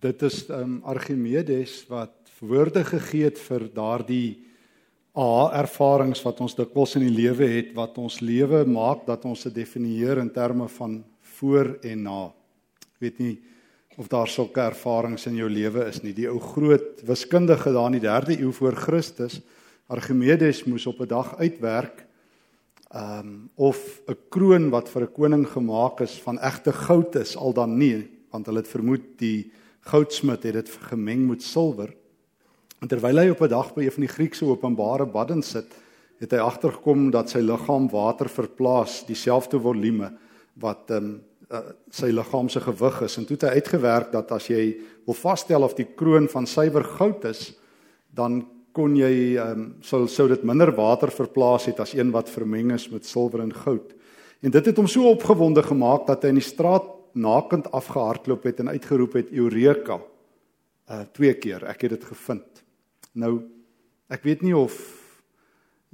dit is um, Archimedes wat woorde gegee het vir daardie aha ervarings wat ons dikwels in die lewe het wat ons lewe maak dat ons dit definieer in terme van voor en na. Ek weet nie of daar sulke ervarings in jou lewe is nie. Die ou groot wiskundige daar in die 3de eeu voor Christus, Archimedes moes op 'n dag uitwerk ehm um, of 'n kroon wat vir 'n koning gemaak is van egte goud is al dan nie, want hulle het vermoed die goudsmid het dit gemeng met silwer. En terwyl hy op 'n dag by een van die Griekse openbare baddens sit, het hy agtergekom dat sy liggaam water verplaas dieselfde volume wat ehm um, uh, sy liggaam se gewig is. En toe het hy uitgewerk dat as jy wil vasstel of die kroon van suiwer goud is, dan kon jy ehm um, sou sou dit minder water verplaas het as een wat vermeng is met silwer en goud. En dit het hom so opgewonde gemaak dat hy in die straat nakend afgehardloop het en uitgeroep het Eureka. Uh twee keer. Ek het dit gevind. Nou ek weet nie of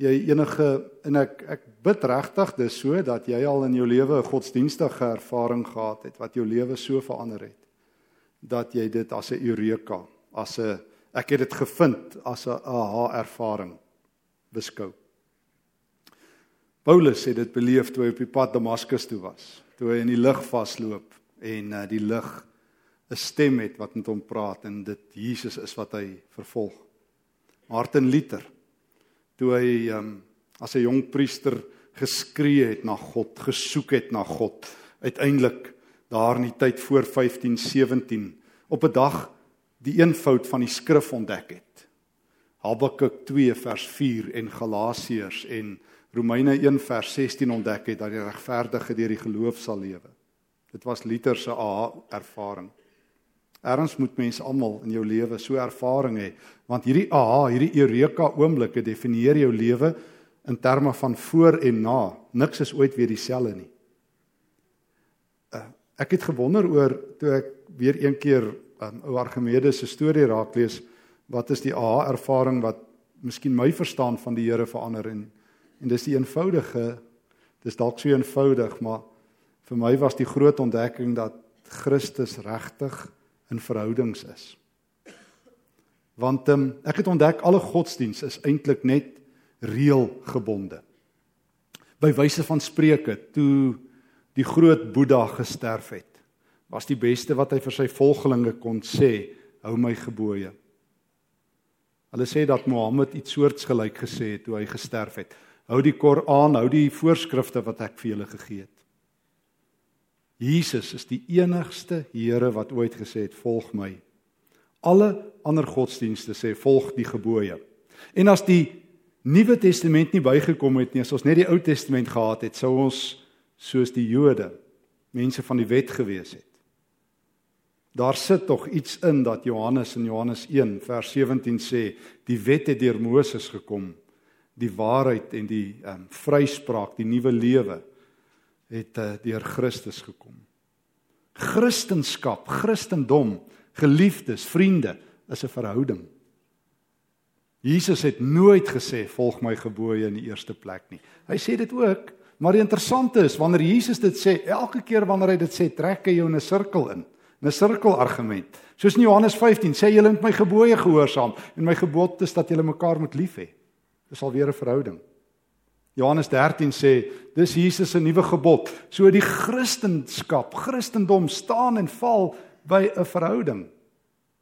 jy enige en ek ek bid regtig dis so dat jy al in jou lewe 'n godsdienstige ervaring gehad het wat jou lewe so verander het dat jy dit as 'n Eureka, as 'n ek het dit gevind as 'n aha ervaring beskou. Paulus het dit beleef toe hy op die pad Damaskus toe was toe hy in die lig vasloop en uh, die lig 'n stem het wat met hom praat en dit Jesus is wat hy vervolg. Martin Luther toe hy um, as 'n jong priester geskree het na God, gesoek het na God, uiteindelik daar in die tyd voor 1517 op 'n dag die eenvoud van die skrif ontdek het. Habakuk 2 vers 4 en Galasiërs en Romeine 1 vers 16 ontdek het dat die regverdige deur die geloof sal lewe. Dit was Luther se aha-ervaring. Erns moet mense almal in jou lewe so ervaring hê, want hierdie aha, hierdie eureka oomblikke definieer jou lewe in terme van voor en na. Niks is ooit weer dieselfde nie. Uh, ek het gewonder oor toe ek weer een keer um, ou Archimedes se storie raak lees, wat is die aha ervaring wat miskien my verstaan van die Here verander en En dis die eenvoudige dis dalk so eenvoudig, maar vir my was die groot ontdekking dat Christus regtig in verhoudings is. Want um, ek het ontdek alle godsdiens is eintlik net reël gebonde. By wyse van spreuke toe die groot Boeddha gesterf het, was die beste wat hy vir sy volgelinge kon sê, hou my gebooie. Hulle sê dat Mohammed iets soortgelyk gesê het toe hy gesterf het. Hou die Koran, hou die voorskrifte wat ek vir julle gegee het. Jesus is die enigste Here wat ooit gesê het volg my. Alle ander godsdienste sê volg die gebooie. En as die Nuwe Testament nie bygekom het nie, as ons net die Ou Testament gehad het, sou ons soos die Jode mense van die wet gewees het. Daar sit tog iets in dat Johannes in Johannes 1 vers 17 sê, die wet het deur Moses gekom, die waarheid en die um, vryspraak, die nuwe lewe het uh, deur Christus gekom. Christendom, Christendom, geliefdes, vriende, is 'n verhouding. Jesus het nooit gesê volg my gebooie in die eerste plek nie. Hy sê dit ook, maar die interessante is wanneer Jesus dit sê, elke keer wanneer hy dit sê, trek hy jou in 'n sirkel in, 'n sirkelargument. Soos in Johannes 15 sê julle moet my gebooie gehoorsaam en my gebod is dat julle mekaar moet lief hê. Dis alweer 'n verhouding. Johannes 13 sê, dis Jesus se nuwe gebod. So die Christendom, Christendom staan en val by 'n verhouding.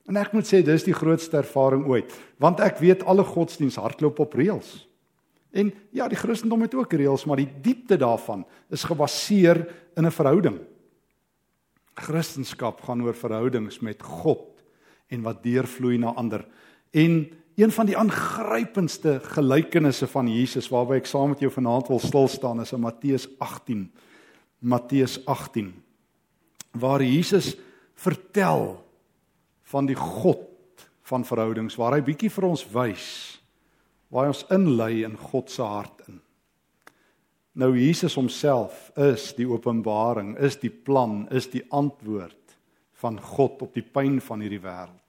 En ek moet sê dis die grootste ervaring ooit, want ek weet alle godsdiens hardloop op reëls. En ja, die Christendom het ook reëls, maar die diepte daarvan is gebaseer in 'n verhouding. Christendom gaan oor verhoudings met God en wat deurvloei na ander. En Een van die aangrypendste gelykenisse van Jesus waarby ek saam met jou vanaand wil stil staan is in Matteus 18. Matteus 18 waar Jesus vertel van die God van verhoudings waar hy bietjie vir ons wys waar ons inlei in God se hart in. Nou Jesus homself is die openbaring, is die plan, is die antwoord van God op die pyn van hierdie wêreld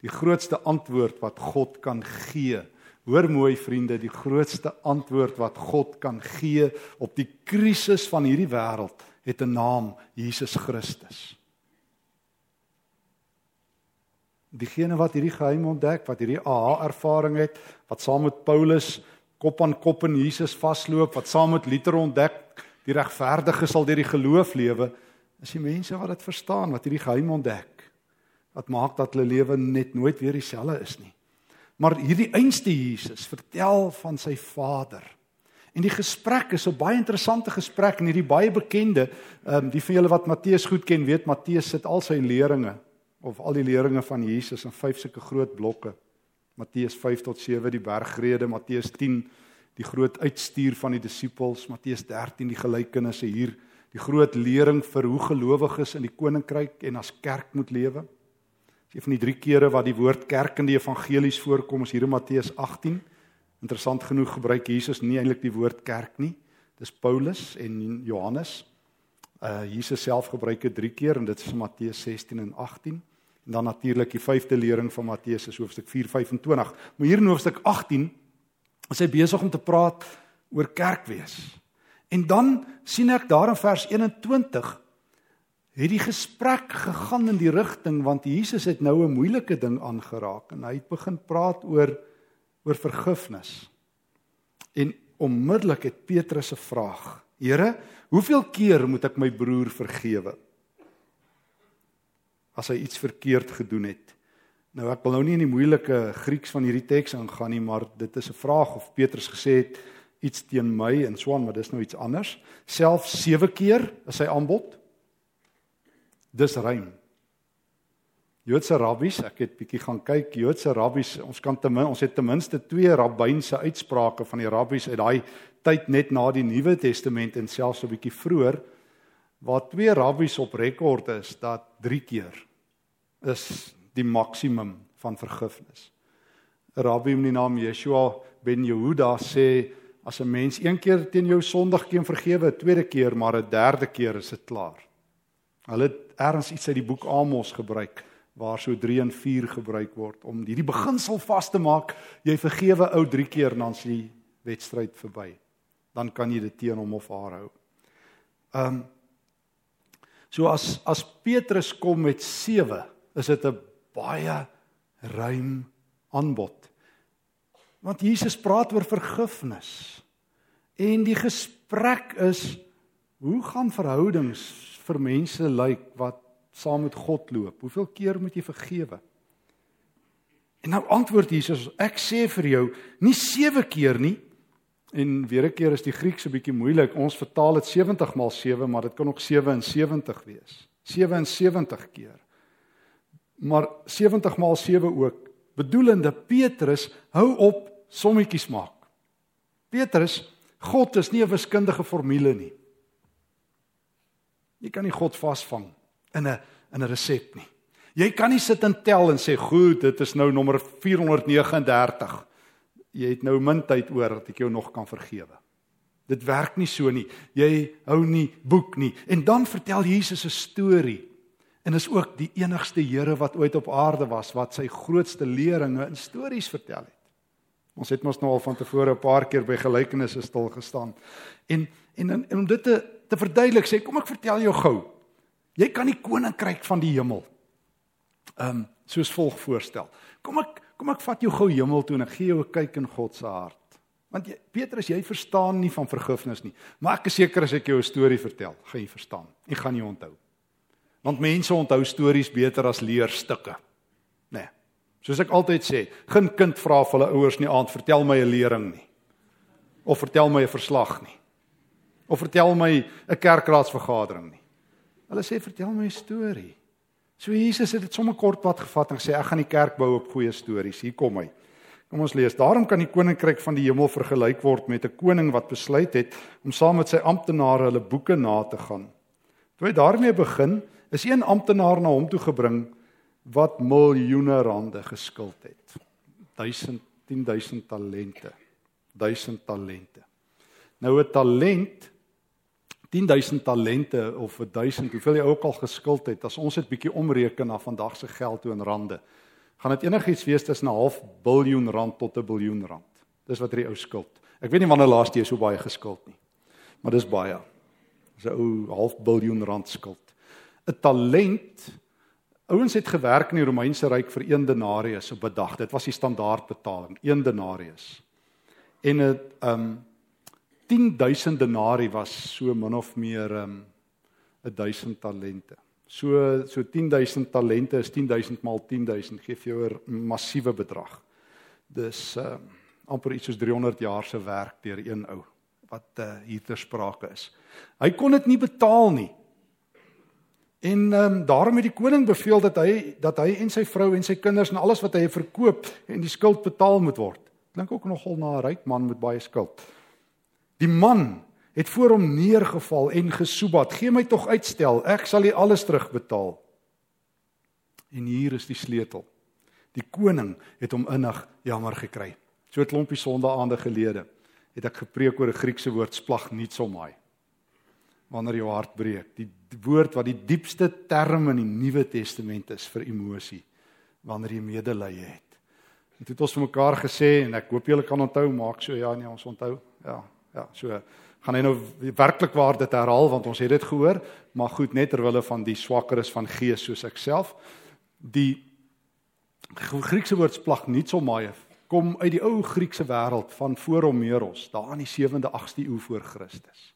die grootste antwoord wat God kan gee. Hoor mooi vriende, die grootste antwoord wat God kan gee op die krisis van hierdie wêreld het 'n naam, Jesus Christus. Diegene wat hierdie geheim ontdek, wat hierdie aha ervaring het, wat saam met Paulus kop aan kop in Jesus vasloop, wat saam met Luther ontdek, die regverdige sal deur die geloof lewe, is die mense wat dit verstaan, wat hierdie geheim ontdek. Wat maak dat hulle lewe net nooit weer dieselfde is nie. Maar hierdie einste Jesus vertel van sy Vader. En die gesprek is 'n baie interessante gesprek en hierdie baie bekende, ehm um, die van julle wat Matteus goed ken, weet Matteus sit al sy leringe of al die leringe van Jesus in vyf sulke groot blokke. Matteus 5 tot 7 die bergrede, Matteus 10 die groot uitstuur van die disippels, Matteus 13 die gelykenisse hier, die groot lering vir hoe gelowiges in die koninkryk en as kerk moet lewe. Een van die drie kere wat die woord kerk in die evangelies voorkom, is hier in Matteus 18. Interessant genoeg gebruik Jesus nie eintlik die woord kerk nie. Dis Paulus en Johannes. Uh Jesus self gebruik dit 3 keer en dit is in Matteus 16 en 18. En dan natuurlik die vyfde lering van Matteus is hoofstuk 4:25. Maar hier in hoofstuk 18 is hy besig om te praat oor kerk wees. En dan sien ek daar in vers 21 het die gesprek gegaan in die rigting want Jesus het nou 'n moeilike ding aangeraak en hy het begin praat oor oor vergifnis. En onmiddellik het Petrus 'n vraag. Here, hoeveel keer moet ek my broer vergewe as hy iets verkeerd gedoen het? Nou ek wil nou nie in die moeilike Grieks van hierdie teks aangaan nie, maar dit is 'n vraag of Petrus gesê het iets teen my en Swan, maar dis nou iets anders. Self 7 keer is sy aanbod. Dis ruim. Joodse rabbies, ek het bietjie gaan kyk, Joodse rabbies, ons kan ten minste ons het ten minste twee rabbynse uitsprake van die rabbies uit daai tyd net na die Nuwe Testament en selfs 'n bietjie vroeër waar twee rabbies op rekord is dat 3 keer is die maksimum van vergifnis. 'n Rabbi met die naam Yeshua ben Yehuda sê as 'n mens een keer teen jou sondig keer vergewe, tweede keer maar 'n derde keer is dit klaar. Hulle het ergens iets uit die boek Amos gebruik waar so 3 en 4 gebruik word om hierdie beginsel vas te maak. Jy vergewe ou 3 keer dan is die wedstryd verby. Dan kan jy dit teen hom of haar hou. Ehm um, So as as Petrus kom met 7, is dit 'n baie ruim aanbod. Want Jesus praat oor vergifnis. En die gesprek is hoe gaan verhoudings vir mense lyk wat saam met God loop? Hoeveel keer moet jy vergewe? En nou antwoord Jesus, ek sê vir jou, nie 7 keer nie. En weer 'n keer is die Grieks 'n bietjie moeilik. Ons vertaal dit 70 maal 7, maar dit kan ook 77 wees. 77 keer. Maar 70 maal 7 ook. Bedoelende Petrus hou op sommetjies maak. Petrus, God is nie 'n wiskundige formule nie. Jy kan nie God vasvang in 'n in 'n resep nie. Jy kan nie sit en tel en sê, "Goed, dit is nou nommer 439. Jy het nou min tyd oor dat ek jou nog kan vergewe." Dit werk nie so nie. Jy hou nie boek nie. En dan vertel Jesus 'n storie. En is ook die enigste Here wat ooit op aarde was wat sy grootste leringe in stories vertel het. Ons het mos nou al van tevore 'n paar keer by gelykenisse stil gestaan. En en, en om dit te te verduidelik sê kom ek vertel jou gou. Jy kan die koninkryk van die hemel ehm um, soos volg voorstel. Kom ek kom ek vat jou gou hemel toe en ek gee jou 'n kyk in God se hart. Want jy Petrus, jy verstaan nie van vergifnis nie, maar ek is seker as ek jou 'n storie vertel, gaan jy verstaan. Jy gaan nie onthou. Want mense onthou stories beter as leerstukke. Né? Nee. Soos ek altyd sê, geen kind vra vir hulle ouers nie aand vertel my 'n lering nie. Of vertel my 'n verslag nie of vertel my 'n kerkraadsvergadering nie. Hulle sê vertel my 'n storie. So Jesus het dit sommer kort pad gevat en gesê ek gaan die kerk bou op goeie stories. Hier kom hy. Kom ons lees. Daarom kan die koninkryk van die hemel vergelyk word met 'n koning wat besluit het om saam met sy amptenare hulle boeke na te gaan. Toe hy daarmee begin, is een amptenaar na hom toe gebring wat miljoene rande geskuld het. 1000 10000 talente. 1000 talente. Nou 'n talent 10000 talente of 1000, hoeveel jy ook al geskuld het, as ons dit bietjie omreken na vandag se geld toe in rande, gaan dit enigiets wees tussen 'n half biljoen rand tot 'n biljoen rand. Dis wat hierdie ou skuld. Ek weet nie wanneer laas jy so baie geskuld nie. Maar dis baie. Dis 'n ou half biljoen rand skuld. 'n Talent Ouens het gewerk in die Romeinse ryk vir 1 denarius op 'n dag. Dit was die standaardbetaling, 1 denarius. En 'n um 10000 denari was so min of meer um 1000 talente. So so 10000 talente is 10000 maal 10000 gee vir jou 'n massiewe bedrag. Dis um amper iets soos 300 jaar se werk deur een ou wat uh, hier ter sprake is. Hy kon dit nie betaal nie. En ehm um, daarom het die koning beveel dat hy dat hy en sy vrou en sy kinders en alles wat hy verkoop en die skuld betaal moet word. Klink ook nogal na 'n ryk man met baie skuld. Die man het voor hom neergeval en gesoebat: "Gee my tog uitstel, ek sal u alles terugbetaal." En hier is die sleutel. Die koning het hom innig jammer gekry. So 'n klompie sondaande gelede het ek gepreek oor 'n Griekse woord splag nietsomai wanneer jou hart breek. Die woord wat die diepste term in die Nuwe Testament is vir emosie wanneer jy medelee het. Dit het ons vir mekaar gesê en ek hoop julle kan onthou, maak so ja nee, ons onthou. Ja, ja, so gaan hy nou werklik waar dit herhaal want ons het dit gehoor, maar goed net terwille van die swakkeres van gees soos ek self. Die Griekse woord splagnitzomai kom uit die ou Griekse wêreld van voor Homeros, daar in die 7de 8de eeu voor Christus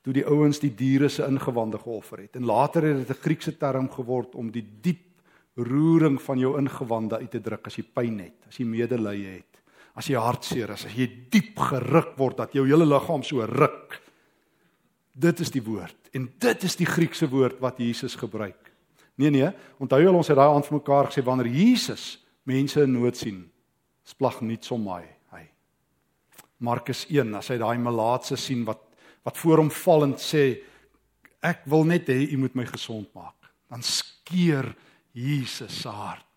toe die ouens die diere se ingewande geoffer het. En later het dit 'n Griekse term geword om die diep roering van jou ingewande uit te druk as jy pyn het, as jy medelee het, as jy hartseer is, as jy diep geruk word dat jou hele liggaam so ruk. Dit is die woord en dit is die Griekse woord wat Jesus gebruik. Nee nee, onthou julle ons het daai aand vir mekaar gesê wanneer Jesus mense in nood sien, splag nie somai hy. Markus 1 as hy daai melaatse sien wat wat voor hom val en sê ek wil net hê u moet my gesond maak. Dan skeer Jesus se hart.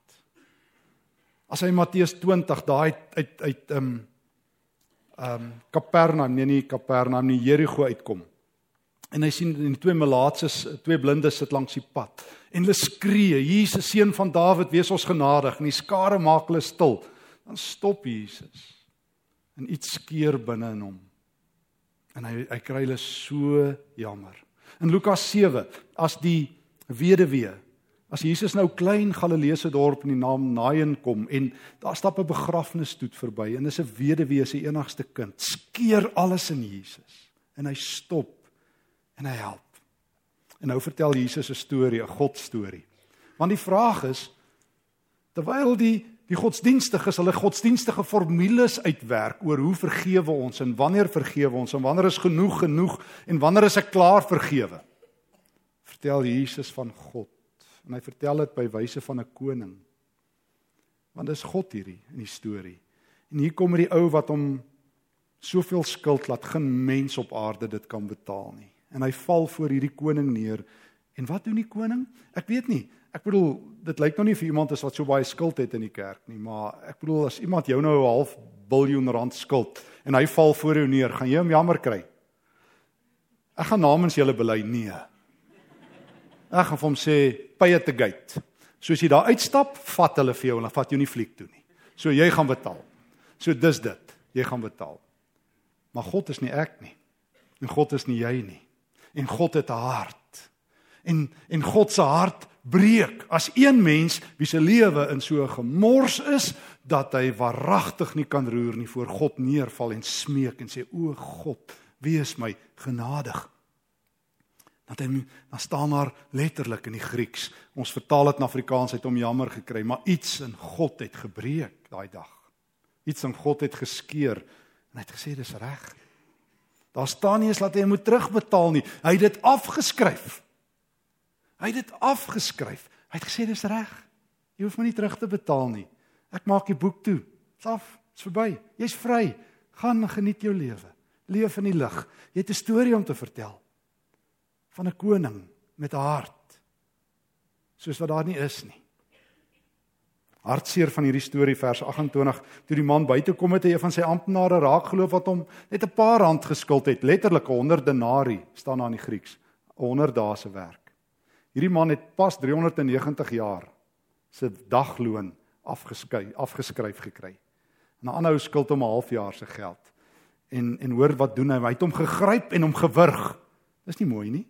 As hy Matteus 20 daai uit uit ehm um, ehm um, Kapernaum, nee nie Kapernaum nie, Jerigo uitkom. En hy sien die twee melaatses, twee blindes sit langs die pad. En hulle skree: "Jesus, seun van Dawid, wees ons genadig." En die skare maak hulle stil. Dan stop Jesus. En iets skeer binne in hom. En hy hy kry hulle so jammer. In Lukas 7, as die weduwee, as Jesus nou klein Galileese dorp in die naam Nain kom en daar stap 'n begrafnisstoet verby en dis 'n weduwee se enigste kind, skeer alles in Jesus en hy stop en hy help. En nou vertel Jesus 'n storie, 'n God storie. Want die vraag is terwyl die Die godsdienstiges hulle godsdienstige formules uitwerk oor hoe vergewe ons en wanneer vergewe ons en wanneer is genoeg genoeg en wanneer is ek klaar vergewe. Vertel Jesus van God en hy vertel dit by wyse van 'n koning. Want dis God hierdie in die storie. En hier kom hierdie ou wat hom soveel skuld laat geen mens op aarde dit kan betaal nie. En hy val voor hierdie koning neer. En wat doen die koning? Ek weet nie. Ek bedoel, dit lyk nou nie vir iemand as wat so baie skuld het in die kerk nie, maar ek bedoel as iemand jou nou 'n half biljoen rand skuld en hy val voor jou neer, gaan jy hom jammer kry? Ek gaan namens julle bely nee. Ek gaan vir hom sê pay at the gate. Soos jy daar uitstap, vat hulle vir jou en hulle vat jou nie fliek toe nie. So jy gaan betaal. So dis dit. Jy gaan betaal. Maar God is nie ek nie. En God is nie jy nie. En God het 'n hart. En en God se hart breek as een mens wie se lewe in so 'n gemors is dat hy waaragtig nie kan roer nie voor God neerval en smeek en sê o God wees my genadig dat hy dan staan daar letterlik in die Grieks ons vertaal dit na Afrikaans het hom jammer gekry maar iets in God het gebreek daai dag iets in God het geskeur en hy het gesê dis reg daar staan nie eens dat hy moet terugbetaal nie hy het dit afgeskryf Hy het dit afgeskryf. Hy het gesê dis reg. Jy hoef my nie terug te betaal nie. Ek maak die boek toe. Dit's af. Dit's verby. Jy's vry. Gaan geniet jou lewe. Leef in die lig. Jy het 'n storie om te vertel van 'n koning met hart soos wat daar nie is nie. Hartseer van hierdie storie vers 28 toe die man buite kom het hy van sy amptenare raak geloof wat hom net 'n paar rand geskuld het letterlik 100 denarii staan daar in die Grieks 100 dae se werk Hierdie man het pas 390 jaar se dagloon afgeskei afgeskryf gekry. 'n Ander ou skuld hom 'n halfjaar se geld. En en hoor wat doen hy? Hy het hom gegryp en hom gewurg. Dis nie mooi nie.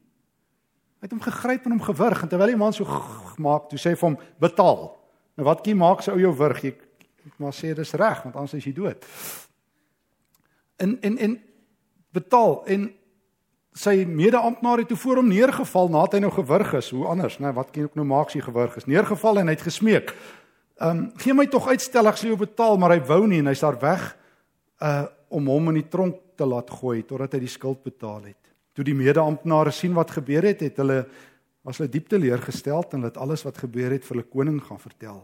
Hy het hom gegryp en hom gewurg en terwyl die man so gemaak, toe sê hy vir hom betaal. Nou wat kie maak sy ou jou wurg? Jy maar sê dis reg want anders is jy dood. En en en betaal en sy mede-amptenaar het toe voor hom neergeval nadat hy nou gewurg is. Hoe anders, né? Nou, wat kan ek nou maak as hy gewurg is? Neergeval en hy het gesmeek. Ehm um, gee my tog uitstel ek sal jou betaal, maar hy wou nie en hy's daar weg uh om hom in die tronk te laat gooi totdat hy die skuld betaal het. Toe die mede-amptenare sien wat gebeur het, het hulle was hulle diep teleurgestel en hulle het alles wat gebeur het vir hulle koning gaan vertel.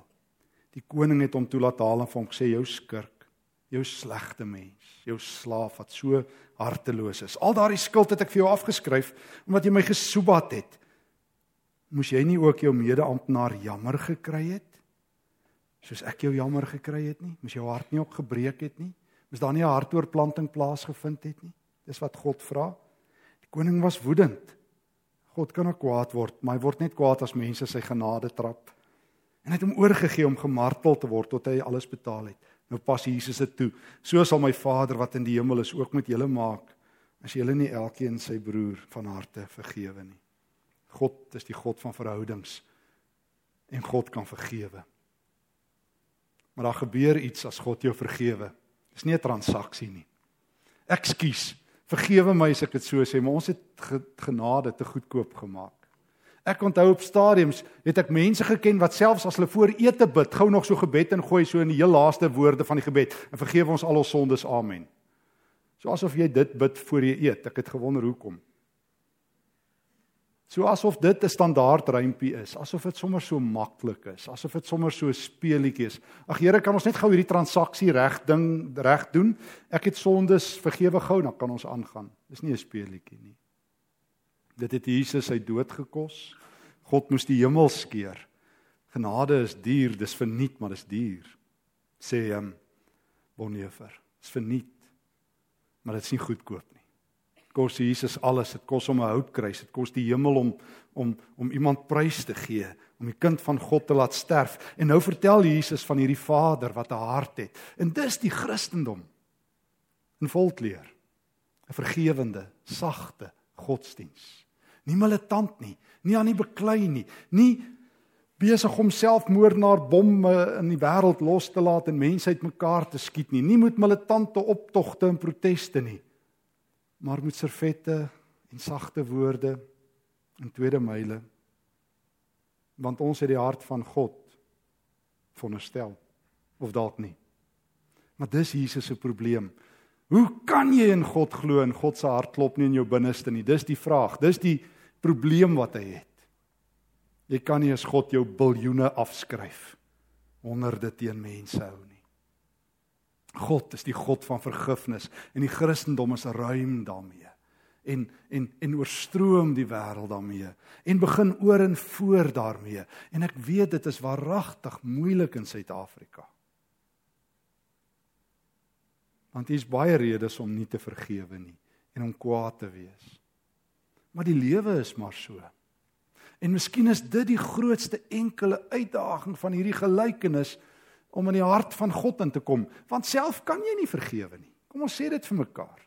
Die koning het hom toelaat haal en vir hom sê jou skurk, jou slegte mens, jou slaaf wat so harteloos is. Al daardie skuld het ek vir jou afgeskryf omdat jy my gesoebat het. Moes jy nie ook jou mede-amptenaar jammer gekry het? Soos ek jou jammer gekry het nie? Moes jou hart nie ook gebreek het nie? Moes daar nie 'n hartoortplanting plaasgevind het nie? Dis wat God vra. Die koning was woedend. God kan ook kwaad word, maar hy word net kwaad as mense sy genade trap. En hy het hom oorgegee om gemartel te word tot hy alles betaal het. Nou pas Jesus dit toe. So sal my Vader wat in die hemel is ook met julle maak as julle nie elkeen sy broer van harte vergewe nie. God is die God van verhoudings en God kan vergewe. Maar daar gebeur iets as God jou vergewe. Dis nie 'n transaksie nie. Ekskuus. Vergewe my as ek dit so sê, maar ons het genade te goedkoop gemaak. Ek onthou op stadiums het ek mense geken wat selfs as hulle voor ete bid, gou nog so gebed en gooi so in die heel laaste woorde van die gebed en vergewe ons al ons sondes. Amen. So asof jy dit bid voor jy eet. Ek het gewonder hoekom. So asof dit 'n standaard rympie is, asof dit sommer so maklik is, asof dit sommer so speelietjie is. Ag Here, kan ons net gou hierdie transaksie reg ding reg doen? Ek het sondes vergewe gou, dan kan ons aangaan. Dis nie 'n speelietjie nie. Dit het Jesus sy dood gekos. God moes die hemel skeer. Genade is duur, dis verniet, maar dis duur. Sê hom um, Bonhoeffer. Dis verniet. Maar dit is nie goedkoop nie kos Jesus alles. Dit kos hom 'n houtkruis. Dit kos die hemel om om om iemand prys te gee, om die kind van God te laat sterf. En nou vertel Jesus van hierdie Vader wat 'n hart het. En dis die Christendom. In volkleer. 'n Vergewende, sagte godsdiens. Nie militant nie, nie aan die beklei nie, nie besig om selfmoordenaar bomme in die wêreld los te laat en mense uitmekaar te skiet nie, nie met militante optogte en proteste nie maar met servette en sagte woorde in tweede myle. Want ons het die hart van God veronderstel of dalk nie. Maar dis Jesus se probleem. Hoe kan jy in God glo en God se hart klop nie in jou binneste nie? Dis die vraag. Dis die probleem wat hy het. Jy kan nie as God jou biljoene afskryf honderde teen mense hou God is die God van vergifnis en die Christendom is ruim daarmee. En en en oorstroom die wêreld daarmee en begin oor en voor daarmee. En ek weet dit is waaragtig moeilik in Suid-Afrika. Want hier is baie redes om nie te vergewe nie en om kwaad te wees. Maar die lewe is maar so. En miskien is dit die grootste enkele uitdaging van hierdie gelykenis om in die hart van God in te kom, want self kan jy nie vergewe nie. Kom ons sê dit vir mekaar.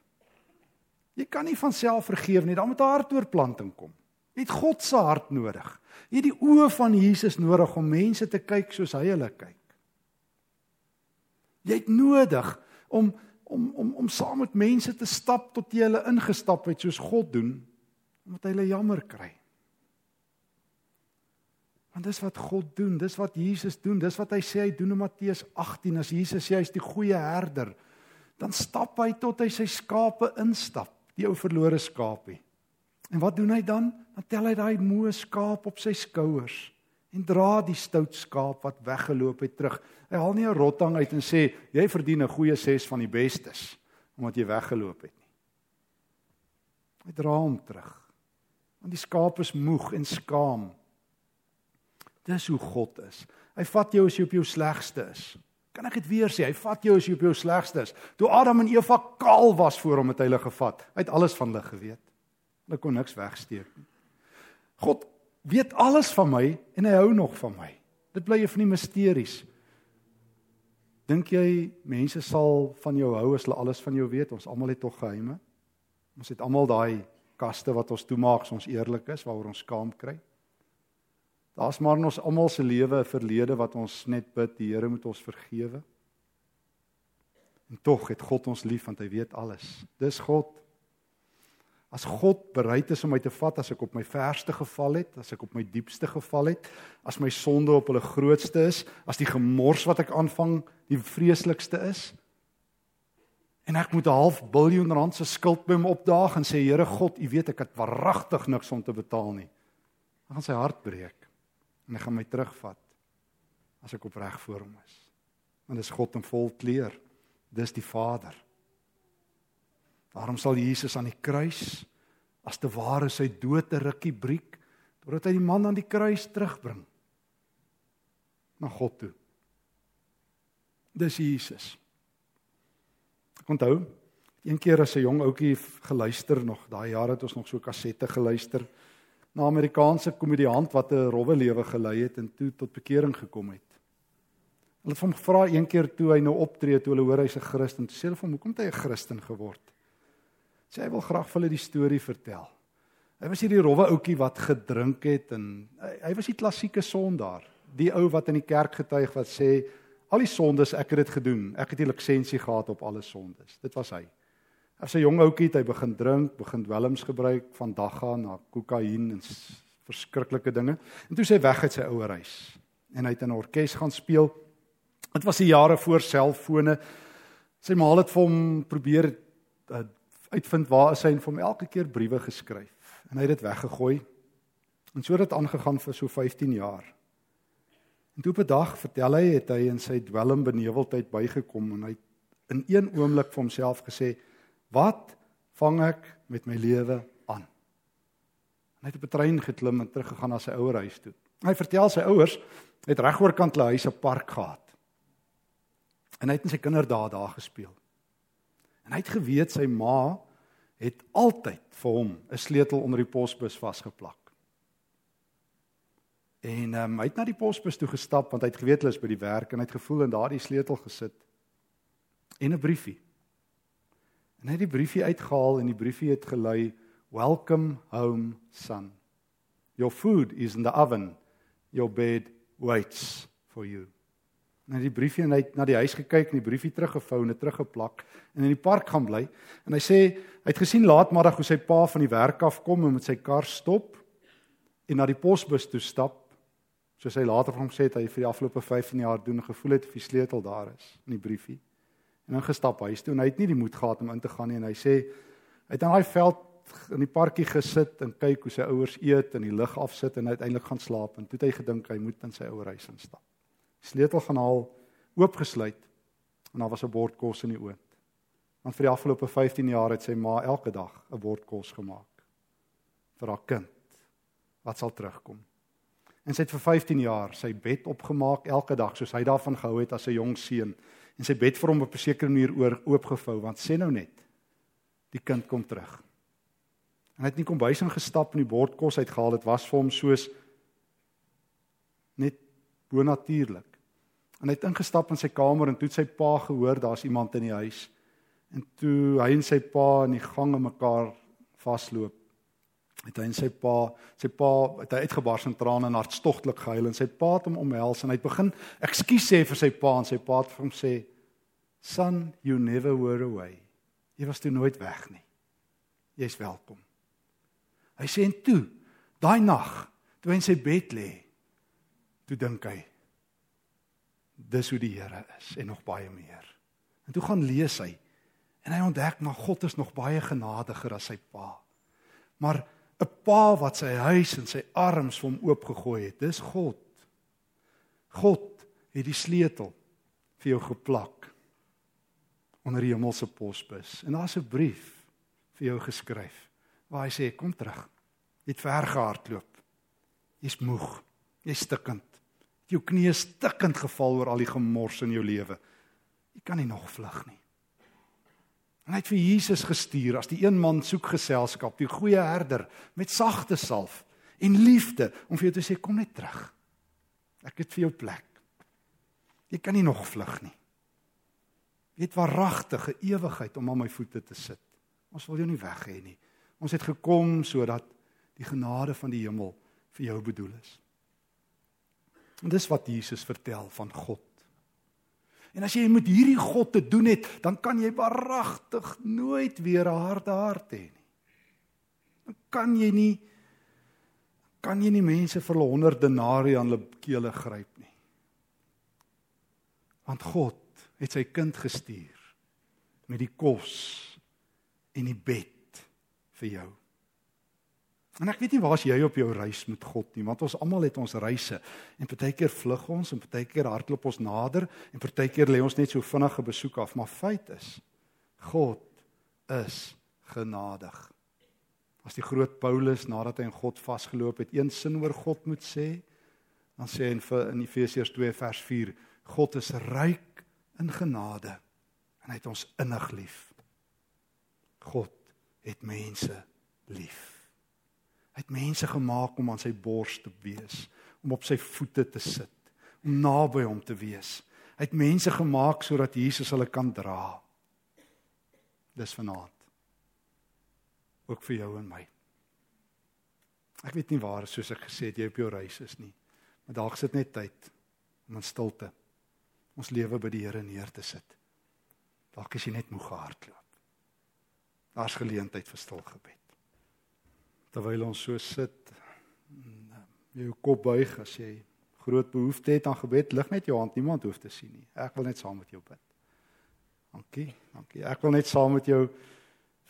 Jy kan nie van self vergewe nie, dan moet 'n hartoortplanting kom. Jy het God se hart nodig. Jy het die oë van Jesus nodig om mense te kyk soos hy hulle kyk. Jy het nodig om om om om saam met mense te stap tot jy hulle ingestap het soos God doen, omdat hy hulle jammer kry. Want dis wat God doen, dis wat Jesus doen, dis wat hy sê hy doen in Matteus 18 as Jesus sê hy's die goeie herder. Dan stap hy tot hy sy skape instap, die ou verlore skaapie. En wat doen hy dan? Dan tel hy daai moe skaap op sy skouers en dra die stout skaap wat weggeloop het terug. Hy haal nie 'n rottang uit en sê jy verdien 'n goeie 6 van die bestes omdat jy weggeloop het nie. Hy dra hom terug. Want die skaap is moeg en skaam. Dis hoe God is. Hy vat jou as jy op jou slegste is. Kan ek dit weer sê? Hy vat jou as jy op jou slegste is. Toe Adam en Eva kaal was voor hom het hy hulle gevat. Hy het alles van hulle geweet. Hulle kon niks wegsteek nie. God weet alles van my en hy hou nog van my. Dit bly 'n van die misteries. Dink jy mense sal van jou hou as hulle alles van jou weet? Ons almal het tog geheime. Ons het almal daai kaste wat ons toemaak as ons eerlik is waaroor ons skaam kry. Daar's maar in ons almal se lewe 'n verlede wat ons net bid die Here moet ons vergewe. En tog het God ons lief want hy weet alles. Dis God. As God bereid is om my te vat as ek op my verste geval het, as ek op my diepste geval het, as my sonde op hulle grootste is, as die gemors wat ek aanvang die vreeslikste is, en ek moet 'n half biljoen rand se skuld by hom opdaag en sê Here God, U weet ek het waaragtig niks om te betaal nie. Dan gaan sy hart breek en hy gaan my terugvat as ek opreg voor hom is. Want dis God in vol kleur. Dis die Vader. Daarom sal Jesus aan die kruis as te ware sy dood 'n rukkie breek totdat hy die man aan die kruis terugbring na God toe. Dis Jesus. Ek onthou een keer as 'n jong ouetjie geluister nog, daai jare het ons nog so kassette geluister na 'n Amerikaanse komediant wat 'n rowwe lewe gelei het en toe tot bekering gekom het. Hulle het hom gevra een keer toe hy nou optree toe hulle hoor hy's 'n Christen, toe sê hulle vir hom, "Hoekom het hy 'n Christen geword?" Sê hy wil graag vir hulle die storie vertel. Hy was hierdie rowwe ouetjie wat gedrink het en hy, hy was die klassieke sondaar, die ou wat in die kerk getuig wat sê Al die sondes, ek het dit gedoen. Ek het die lisensie gehad op alle sondes. Dit was hy. As 'n jong ouetjie het hy begin drink, begin dwelms gebruik van dagga na kokain en verskriklike dinge. En toe sê hy weg uit sy ouer huis en hy het in 'n orkes gaan speel. Dit was die jare voor selfone. Sy ma het vir hom probeer uh, uitvind waar is hy en vir hom elke keer briewe geskryf en hy het dit weggegooi. En so het dit aangegaan vir so 15 jaar. En toe op 'n dag vertel hy het hy in sy dwelm beneweldheid bygekom en hy in een oomblik vir homself gesê: "Wat vang ek met my lewe aan?" En hy het op 'n trein geklim en teruggegaan na sy ouer huis toe. Hy vertel sy ouers het regoorkant hulle huis 'n park gehad. En hy het met sy kinderdae daar gespeel. En hy het geweet sy ma het altyd vir hom 'n sleutel onder die posbus vasgeplak. En um, hy het na die posbus toe gestap want hy het geweet hulle is by die werk en hy het gevoel in daardie sleutel gesit en 'n briefie. En hy het die briefie uitgehaal en die briefie het gelui: "Welcome home, son. Your food is in the oven. Your bed waits for you." En hy het die briefie en hy het na die huis gekyk en die briefie teruggevou en dit teruggeplak en in die park gaan bly. En hy sê hy het gesien laatmiddag hoe sy pa van die werk af kom en met sy kar stop en na die posbus toe stap soos hy later van hom sê het hy vir die afgelope 15 jaar doen gevoel het of die sleutel daar is in die briefie. En dan gestap huis toe en hy het nie die moed gehad om in te gaan nie en hy sê hy het aan daai veld in die parkie gesit en kyk hoe sy ouers eet en die lig afsit en uiteindelik gaan slaap en toe het hy gedink hy moet in sy ouer huis instap. Sleutel gaan haal, oopgesluit en daar was 'n bord kos in die oond. Want vir die afgelope 15 jaar het sy ma elke dag 'n bord kos gemaak vir haar kind wat sal terugkom. En sy het vir 15 jaar sy bed opgemaak elke dag soos hy daarvan gehou het as 'n jong seun en sy bed vir hom op 'n sekere manier oor oopgevou want sê nou net die kind kom terug. En hy het nie kom bys ingestap en die bord kos uitgehaal dit was vir hom soos net bonatuurlik. En hy het ingestap in sy kamer en toe het sy pa gehoor daar's iemand in die huis. En toe hy en sy pa in die gang aan mekaar vasloop het hy en sy pa, sy pa het hy uitgebars in trane en hartstogtelik gehuil en sy pa het hom omhels en hy het begin ekskuus sê vir sy pa en sy pa het vir hom sê son you never were away. Jy was toe nooit weg nie. Jy's welkom. Hy sê en toe daai nag toe hy in sy bed lê toe dink hy dis hoe die Here is en nog baie meer. En toe gaan lees hy en hy ontdek maar God is nog baie genadiger as sy pa. Maar 'n pa wat sy huis en sy arms vir hom oopgegooi het. Dis God. God het die sleutel vir jou geplak onder die hemelse posbus. En daar's 'n brief vir jou geskryf waar hy sê kom terug. Jy het ver gehardloop. Jy's moeg. Jy's stikkend. Jou knieë stikkend geval oor al die gemors in jou lewe. Jy kan nie nog vlug nie. En hy het vir Jesus gestuur as die een man soek geselskap, die goeie herder met sagte salf en liefde om vir jou te sê kom net terug. Ek het vir jou plek. Jy kan nie nog vlug nie. Jy het waaragtige ewigheid om aan my voete te sit. Ons wil jou nie weg hê nie. Ons het gekom sodat die genade van die hemel vir jou bedoel is. En dis wat Jesus vertel van God. En as jy met hierdie God te doen het, dan kan jy waaragtig nooit weer 'n harde hart hê nie. Dan kan jy nie kan jy nie mense vir 100 denarii aan hulle kele gryp nie. Want God het sy kind gestuur met die kos en die bed vir jou. En ek weet nie waar's jy op jou reis met God nie, want ons almal het ons reise. En partykeer vlug ons en partykeer hardloop ons nader en partykeer lê ons net so vinnige besoek af, maar feit is God is genadig. As die groot Paulus nadat hy in God vasgeloop het, een sin oor God moet sê, dan sê hy in Efesiërs 2 vers 4, God is ryk in genade en hy het ons innig lief. God het mense lief. Hy het mense gemaak om aan sy bors te wees, om op sy voete te sit, om naby hom te wees. Hy het mense gemaak sodat Jesus hulle kan dra. Dis vanaand. Ook vir jou en my. Ek weet nie waar soos ek gesê het jy op jou reis is nie. Maar dalk sit net tyd om in stilte ons lewe by die Here neer te sit. Dalk is jy net moeg gehardloop. Daar's geleentheid vir stil gebed terwyl ons so sit jy jou kop buig as jy groot behoefte het aan gebed lig net jou hand niemand hoef te sien nie. Ek wil net saam met jou bid. Dankie dankie. Ek wil net saam met jou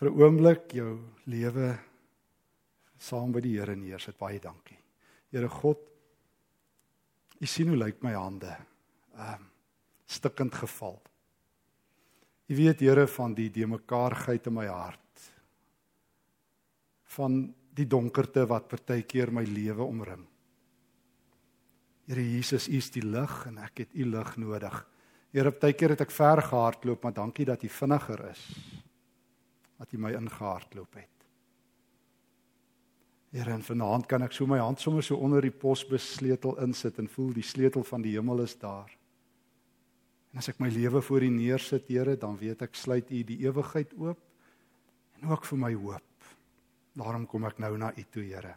vir 'n oomblik jou lewe saam by die Here neersit. Baie dankie. Here God u sien hoe lyk my hande um stikkend geval. U weet Here van die de mekaarheid in my hart van die donkerte wat partykeer my lewe omring. Here Jesus, U is die lig en ek het U lig nodig. Here, partykeer het ek ver gehardloop, maar dankie dat U vinniger is. Dat U my ingehardloop het. Here, en vanaand kan ek so my hand sommer so onder die posbus sleutel insit en voel die sleutel van die hemel is daar. En as ek my lewe voor U neersit, Here, dan weet ek sluit U die ewigheid oop en ook vir my hoop. Daarom kom ek nou na U toe, Here.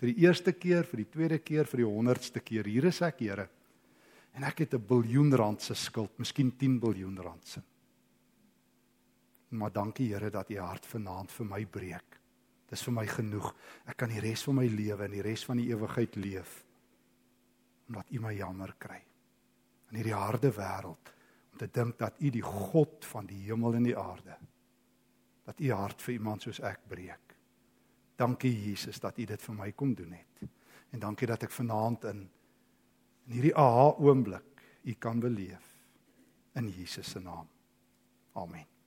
Vir die eerste keer, vir die tweede keer, vir die honderdste keer, hier is ek, Here. En ek het 'n biljoen rand se skuld, miskien 10 biljoen rand se. Maar dankie Here dat U hart vanaand vir my breek. Dis vir my genoeg. Ek kan die res van my lewe en die res van die ewigheid leef omdat U my jammer kry. In hierdie harde wêreld om te dink dat U die God van die hemel en die aarde dat U hart vir iemand soos ek breek. Dankie Jesus dat U dit vir my kom doen het. En dankie dat ek vanaand in in hierdie aha oomblik U kan beleef in Jesus se naam. Amen.